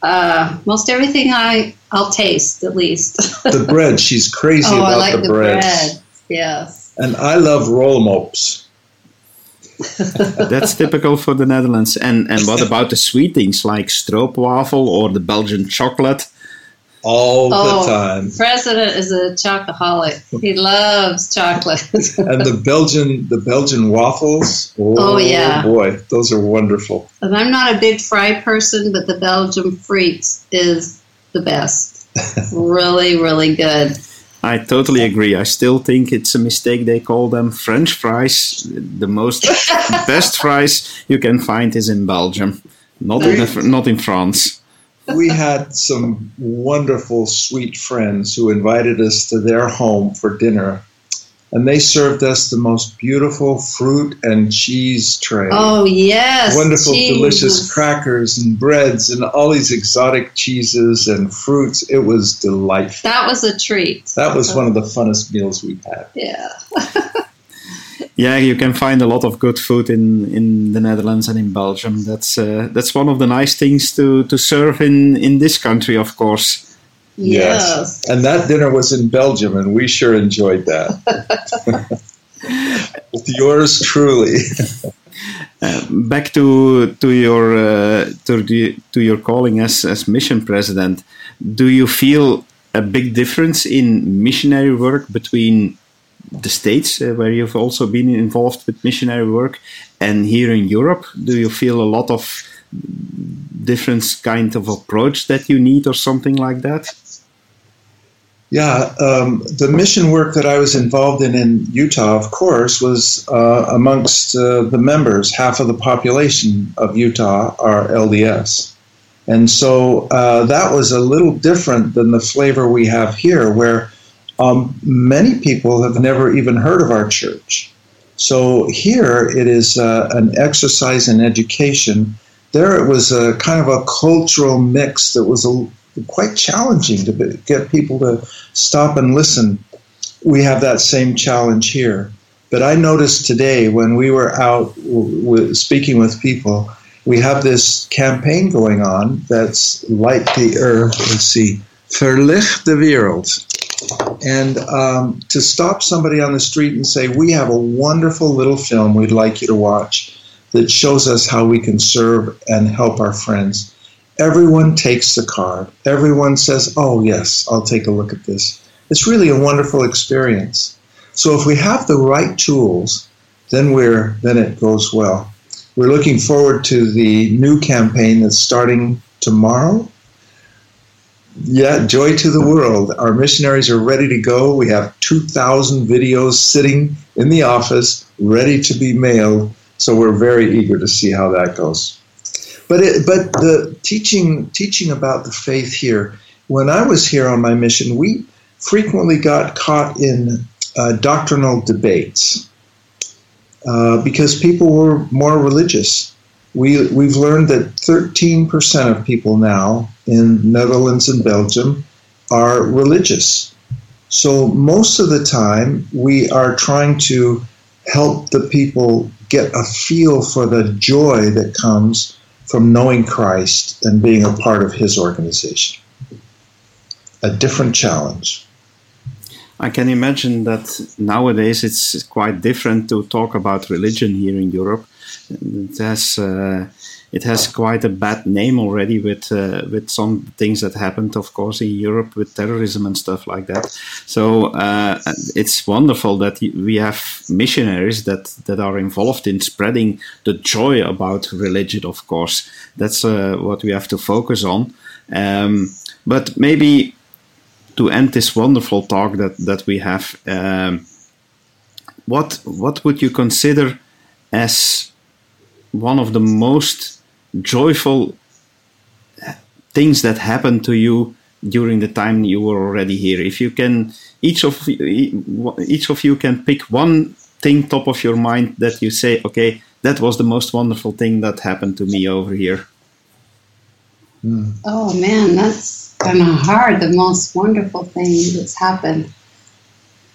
Uh, most everything I I'll taste at least. the bread, she's crazy oh, about I like the, the bread. bread. Yes. And I love rollmops. That's typical for the Netherlands. And and what about the sweet things like stroopwafel or the Belgian chocolate? all oh, the time. President is a chocoholic. He loves chocolate. and the Belgian the Belgian waffles. Oh, oh, yeah, boy, those are wonderful. And I'm not a big fry person, but the Belgian frites is the best. really, really good. I totally agree. I still think it's a mistake they call them French fries. The most best fries you can find is in Belgium, not in the, not in France we had some wonderful, sweet friends who invited us to their home for dinner. And they served us the most beautiful fruit and cheese tray. Oh, yes. Wonderful, cheese. delicious crackers and breads and all these exotic cheeses and fruits. It was delightful. That was a treat. That was one of the funnest meals we've had. Yeah. yeah, you can find a lot of good food in, in the Netherlands and in Belgium. That's uh, that's one of the nice things to, to serve in, in this country, of course. Yes. And that dinner was in Belgium, and we sure enjoyed that. With yours truly. Uh, back to to your uh, to the, to your calling as as mission president. Do you feel a big difference in missionary work between the states uh, where you've also been involved with missionary work and here in Europe? Do you feel a lot of different kind of approach that you need or something like that? Yeah, um, the mission work that I was involved in in Utah, of course, was uh, amongst uh, the members. Half of the population of Utah are LDS. And so uh, that was a little different than the flavor we have here, where um, many people have never even heard of our church. So here it is uh, an exercise in education. There it was a kind of a cultural mix that was a quite challenging to get people to stop and listen. We have that same challenge here. But I noticed today when we were out speaking with people, we have this campaign going on that's light the earth. Let's see, Verlicht de Wereld. And um, to stop somebody on the street and say, We have a wonderful little film we'd like you to watch that shows us how we can serve and help our friends Everyone takes the card. Everyone says, oh, yes, I'll take a look at this. It's really a wonderful experience. So if we have the right tools, then we're then it goes well. We're looking forward to the new campaign that's starting tomorrow. Yeah, joy to the world. Our missionaries are ready to go. We have 2,000 videos sitting in the office ready to be mailed. So we're very eager to see how that goes. But it, but the teaching teaching about the faith here. When I was here on my mission, we frequently got caught in uh, doctrinal debates uh, because people were more religious. We we've learned that 13% of people now in Netherlands and Belgium are religious. So most of the time, we are trying to help the people get a feel for the joy that comes from knowing Christ and being a part of his organization. A different challenge. I can imagine that nowadays it's quite different to talk about religion here in Europe. It has uh, it has quite a bad name already with uh, with some things that happened, of course, in Europe with terrorism and stuff like that. So uh, it's wonderful that we have missionaries that that are involved in spreading the joy about religion. Of course, that's uh, what we have to focus on. Um, but maybe to end this wonderful talk that that we have, um, what what would you consider as one of the most joyful things that happened to you during the time you were already here. If you can, each of each of you can pick one thing top of your mind that you say, okay, that was the most wonderful thing that happened to me over here. Mm. Oh man, that's kind of hard. The most wonderful thing that's happened.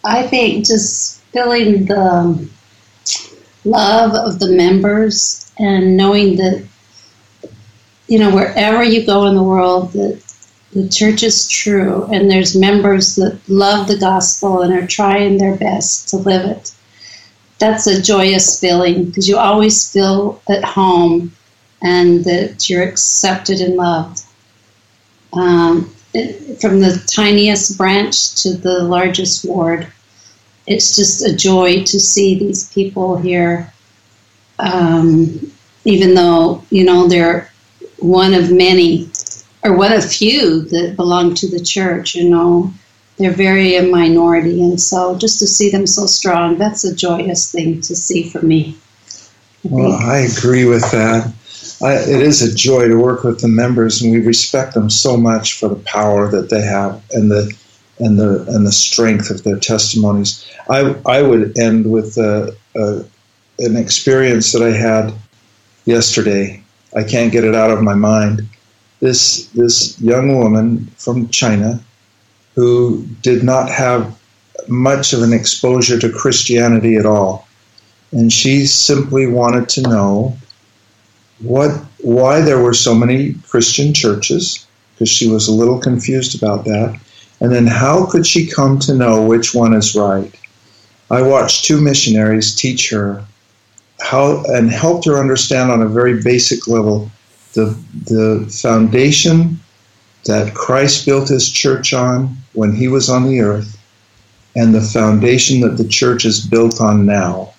I think just feeling the love of the members and knowing that you know, wherever you go in the world, that the church is true and there's members that love the gospel and are trying their best to live it. That's a joyous feeling because you always feel at home and that you're accepted and loved. Um, from the tiniest branch to the largest ward, it's just a joy to see these people here. Um, even though you know they're one of many, or one of few that belong to the church, you know. They're very a minority, and so just to see them so strong, that's a joyous thing to see for me. I well, I agree with that. I, it is a joy to work with the members, and we respect them so much for the power that they have and the and the and the strength of their testimonies. I I would end with a, a, an experience that I had yesterday I can't get it out of my mind. This this young woman from China who did not have much of an exposure to Christianity at all. and she simply wanted to know what why there were so many Christian churches because she was a little confused about that. And then how could she come to know which one is right? I watched two missionaries teach her how and helped her understand on a very basic level the the foundation that Christ built his church on when he was on the earth and the foundation that the church is built on now.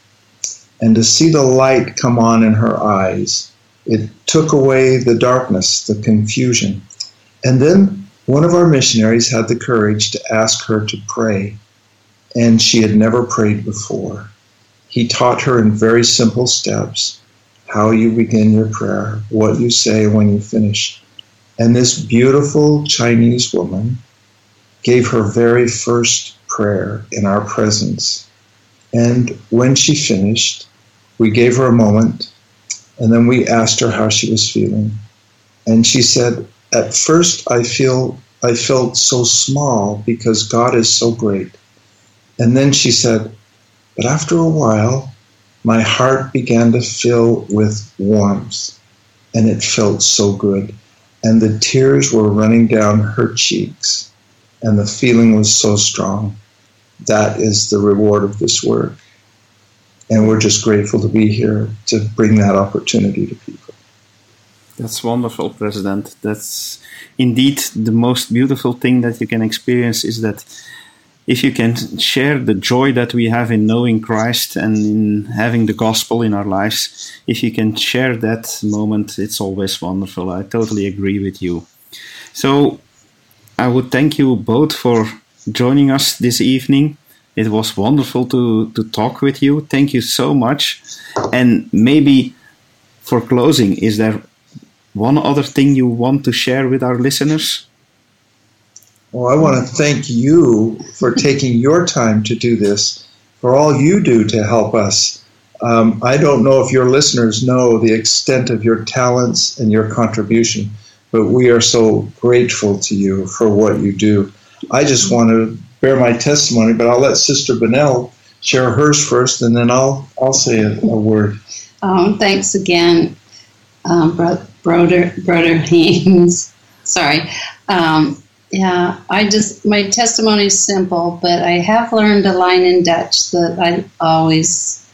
And to see the light come on in her eyes, it took away the darkness, the confusion. And then one of our missionaries had the courage to ask her to pray, and she had never prayed before. He taught her in very simple steps how you begin your prayer, what you say when you finish. And this beautiful Chinese woman gave her very first prayer in our presence. And when she finished, we gave her a moment and then we asked her how she was feeling. And she said, At first I feel I felt so small because God is so great. And then she said, But after a while, my heart began to fill with warmth, and it felt so good. And the tears were running down her cheeks, and the feeling was so strong. That is the reward of this work. And we're just grateful to be here to bring that opportunity to people. That's wonderful, President. That's indeed the most beautiful thing that you can experience is that if you can share the joy that we have in knowing Christ and in having the gospel in our lives, if you can share that moment, it's always wonderful. I totally agree with you. So I would thank you both for joining us this evening. It was wonderful to, to talk with you. Thank you so much. And maybe for closing, is there one other thing you want to share with our listeners? Well, I want to thank you for taking your time to do this, for all you do to help us. Um, I don't know if your listeners know the extent of your talents and your contribution, but we are so grateful to you for what you do. I just want to bear my testimony, but I'll let Sister Bunnell share hers first, and then I'll I'll say a, a word. Um, thanks again, um, Bro- Broder Broder Haynes. Sorry. Um, yeah, I just my testimony is simple, but I have learned a line in Dutch that I always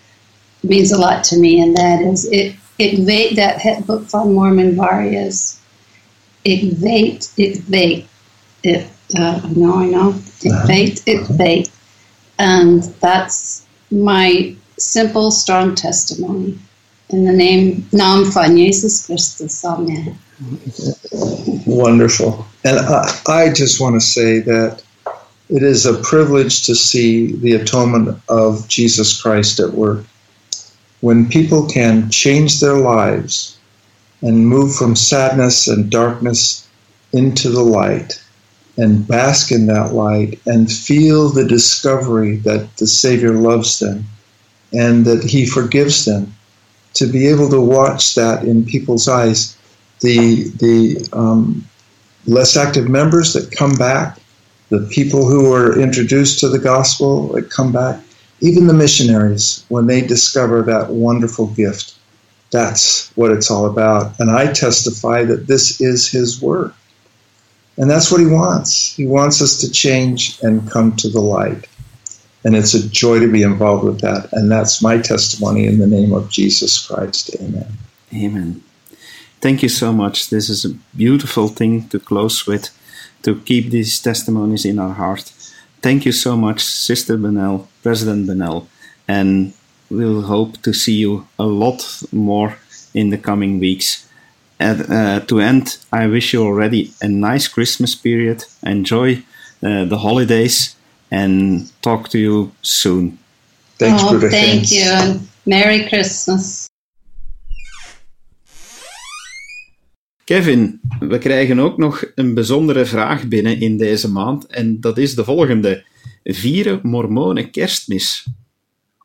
means a lot to me, and that is it. Ik weet dat het boek van Mormon waar is. Ik weet, ik weet. It, uh, no, I know. Ik Uh-huh. weet, ik weet. And that's my simple, strong testimony. In the name, naam van Jezus Christus. Amen. Wonderful. And I, I just want to say that it is a privilege to see the atonement of Jesus Christ at work. When people can change their lives and move from sadness and darkness into the light and bask in that light and feel the discovery that the Savior loves them and that He forgives them, to be able to watch that in people's eyes the the um, less active members that come back, the people who are introduced to the gospel that come back, even the missionaries when they discover that wonderful gift. That's what it's all about. And I testify that this is His work. And that's what He wants. He wants us to change and come to the light. And it's a joy to be involved with that. And that's my testimony in the name of Jesus Christ. Amen. Amen. Thank you so much. This is a beautiful thing to close with, to keep these testimonies in our heart. Thank you so much, Sister Bunnell, President Bunnell, and we'll hope to see you a lot more in the coming weeks. And, uh, to end, I wish you already a nice Christmas period. Enjoy uh, the holidays and talk to you soon. Thanks, oh, thank you, and Merry Christmas. Kevin, we krijgen ook nog een bijzondere vraag binnen in deze maand en dat is de volgende. Vieren mormonen kerstmis?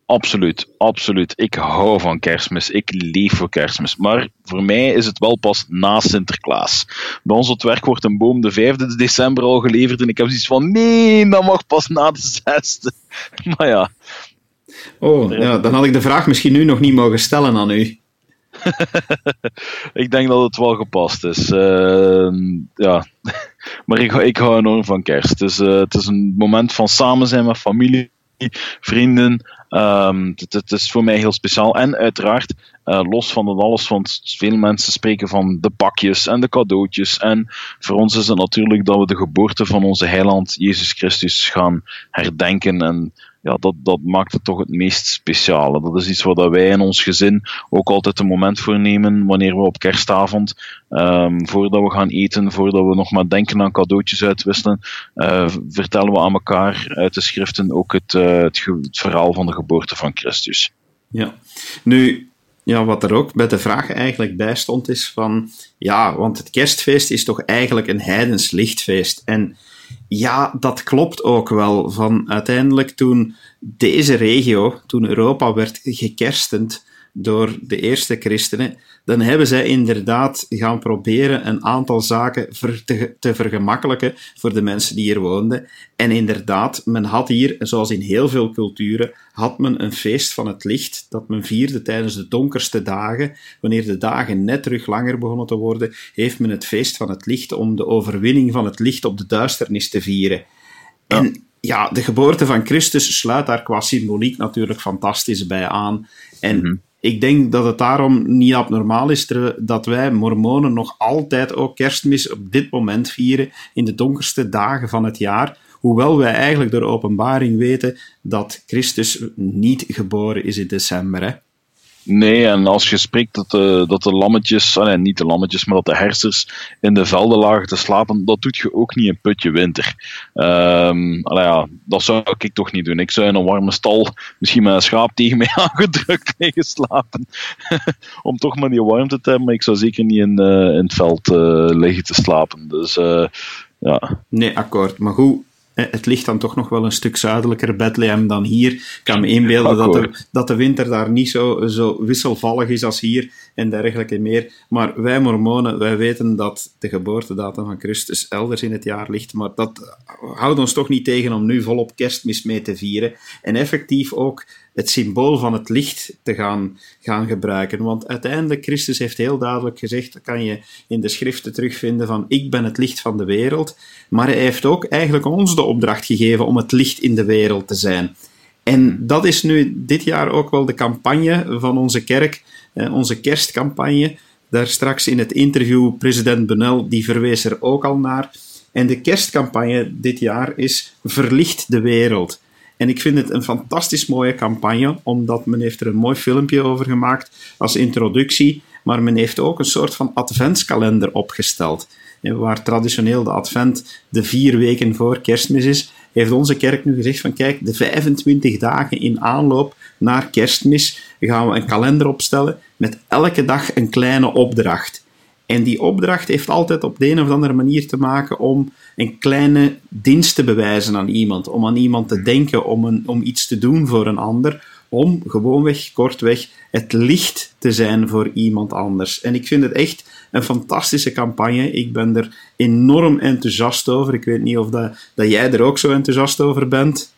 Absoluut, absoluut. Ik hou van kerstmis. Ik leef voor kerstmis. Maar voor mij is het wel pas na Sinterklaas. Bij ons op werk wordt een boom de 5e december al geleverd. En ik heb zoiets van: nee, dat mag pas na de 6e. Maar ja, Oh, ja, dan had ik de vraag misschien nu nog niet mogen stellen aan u. ik denk dat het wel gepast is. Uh, ja. maar ik, ik hou enorm van kerst. Dus, uh, het is een moment van samen zijn met familie, vrienden. Um, het, is voor mij heel speciaal. En uiteraard, uh, los van dat alles, want veel mensen spreken van de pakjes en de cadeautjes. En voor ons is het natuurlijk dat we de geboorte van onze heiland Jezus Christus gaan herdenken. En ja, dat, dat maakt het toch het meest speciale. Dat is iets waar wij in ons gezin ook altijd een moment voor nemen wanneer we op kerstavond, um, voordat we gaan eten, voordat we nog maar denken aan cadeautjes uitwisselen, uh, vertellen we aan elkaar uit de schriften ook het, uh, het, het, verhaal van de geboorte van Christus. Ja, nu, ja, wat er ook bij de vraag eigenlijk bij stond is van, ja, want het kerstfeest is toch eigenlijk een heidens lichtfeest. En ja, dat klopt ook wel. Van uiteindelijk toen deze regio, toen Europa werd gekerstend door de eerste christenen, dan hebben zij inderdaad gaan proberen een aantal zaken te, vergemakkelijken voor de mensen die hier woonden. En inderdaad, men had hier, zoals in heel veel culturen, had men een feest van het licht dat men vierde tijdens de donkerste dagen. Wanneer de dagen net terug langer begonnen te worden, heeft men het feest van het licht om de overwinning van het licht op de duisternis te vieren. En ja, de geboorte van Christus sluit daar qua symboliek natuurlijk fantastisch bij aan. En mhm ik denk dat het daarom niet abnormaal is dat wij mormonen nog altijd ook kerstmis op dit moment vieren in de donkerste dagen van het jaar. Hoewel wij eigenlijk door openbaring weten dat Christus niet geboren is in december. Hè? Nee, en als je spreekt dat de, dat de lammetjes, ah, nee, niet de lammetjes, maar dat de hersers in de velden lagen te slapen, dat doet je ook niet een putje winter. Um, ja, dat zou ik toch niet doen. Ik zou in een warme stal misschien met een schaap tegen mij aangedrukt liggen slapen. Om toch maar die warmte te hebben, maar ik zou zeker niet in, uh, in het veld uh, liggen te slapen. Dus uh, ja. Nee, akkoord. Maar goed, het ligt dan toch nog wel een stuk zuidelijker, Bethlehem, dan hier. Ik kan me inbeelden dat de, dat de winter daar niet zo, zo wisselvallig is als hier en dergelijke meer. Maar wij mormonen, wij weten dat de geboortedatum van Christus elders in het jaar ligt, maar dat houdt ons toch niet tegen om nu volop kerstmis mee te vieren. En effectief ook het symbool van het licht te gaan, gaan gebruiken. Want uiteindelijk, Christus heeft heel duidelijk gezegd, dat kan je in de schriften terugvinden, van ik ben het licht van de wereld. Maar hij heeft ook eigenlijk ons de opdracht gegeven om het licht in de wereld te zijn. En dat is nu dit jaar ook wel de campagne van onze kerk, eh, onze kerstcampagne. Daar straks in het interview, president Benel, die verwees er ook al naar. En de kerstcampagne dit jaar is Verlicht de wereld. En ik vind het een fantastisch mooie campagne, omdat men heeft er een mooi filmpje over gemaakt als introductie, maar men heeft ook een soort van adventskalender opgesteld. Waar traditioneel de advent de vier weken voor kerstmis is, heeft onze kerk nu gezegd van kijk, de 25 dagen in aanloop naar kerstmis gaan we een kalender opstellen met elke dag een kleine opdracht. En die opdracht heeft altijd op de een of andere manier te maken om een kleine dienst te bewijzen aan iemand, om aan iemand te denken, om, een, om iets te doen voor een ander, om gewoonweg, kortweg, het licht te zijn voor iemand anders. En ik vind het echt een fantastische campagne. Ik ben er enorm enthousiast over. Ik weet niet of dat, dat jij er ook zo enthousiast over bent.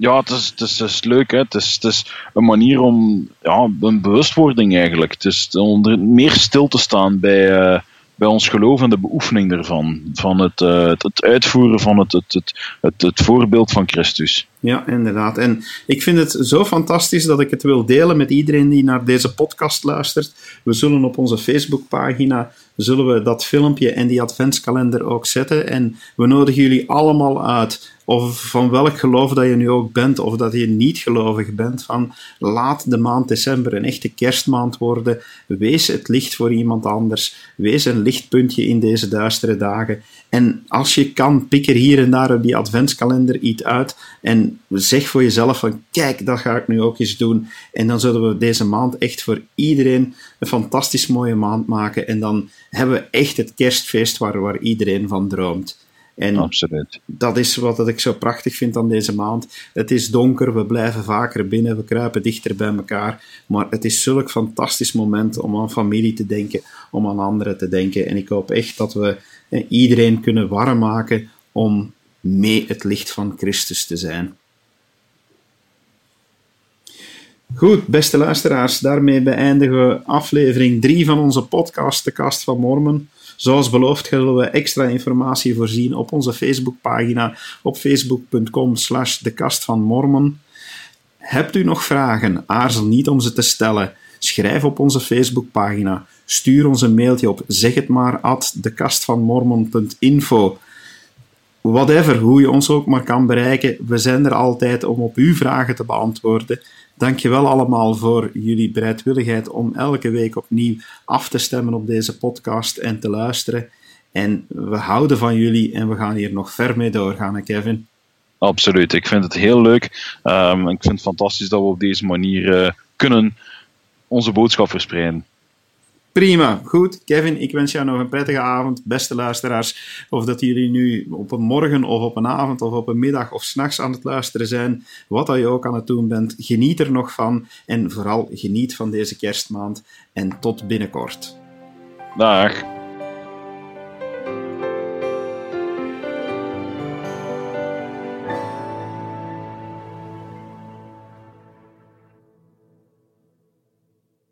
Ja, het is, het is, leuk. Hè. Het, is, het is een manier om ja, een bewustwording eigenlijk. Het is om er meer stil te staan bij, uh, bij ons geloof en de beoefening ervan. Van het, uh, het, het, uitvoeren van het, het, het, het, het voorbeeld van Christus. Ja, inderdaad. En ik vind het zo fantastisch dat ik het wil delen met iedereen die naar deze podcast luistert. We zullen op onze Facebookpagina zullen we dat filmpje en die adventskalender ook zetten. En we nodigen jullie allemaal uit of van welk geloof dat je nu ook bent, of dat je niet gelovig bent, van laat de maand december een echte kerstmaand worden. Wees het licht voor iemand anders. Wees een lichtpuntje in deze duistere dagen. En als je kan, pik er hier en daar op die adventskalender iets uit en zeg voor jezelf van kijk, dat ga ik nu ook eens doen. En dan zullen we deze maand echt voor iedereen een fantastisch mooie maand maken. En dan hebben we echt het kerstfeest waar, waar iedereen van droomt. En Absoluut. dat is wat ik zo prachtig vind aan deze maand. Het is donker, we blijven vaker binnen, we kruipen dichter bij elkaar. Maar het is zulk fantastisch moment om aan familie te denken, om aan anderen te denken. En ik hoop echt dat we iedereen kunnen warm maken om mee het licht van Christus te zijn. Goed, beste luisteraars, daarmee beëindigen we aflevering 3 van onze podcast, De Kast van Mormon. Zoals beloofd zullen we extra informatie voorzien op onze Facebookpagina op facebook.com slash de kast van. Hebt u nog vragen? Aarzel niet om ze te stellen. Schrijf op onze Facebookpagina. Stuur ons een mailtje op zeg het maar at dekastvanmormon.info. Whatever, hoe je ons ook maar kan bereiken, we zijn er altijd om op uw vragen te beantwoorden. Dankjewel allemaal voor jullie bereidwilligheid om elke week opnieuw af te stemmen op deze podcast en te luisteren. En we houden van jullie en we gaan hier nog ver mee doorgaan, Kevin. Absoluut, ik vind het heel leuk. Um, ik vind het fantastisch dat we op deze manier uh, kunnen onze boodschap verspreiden. Prima, goed. Kevin, ik wens jou nog een prettige avond, beste luisteraars. Of dat jullie nu op een morgen of op een avond of op een middag of s'nachts aan het luisteren zijn, wat dat je ook aan het doen bent, geniet er nog van. En vooral geniet van deze kerstmaand. En tot binnenkort. Dag.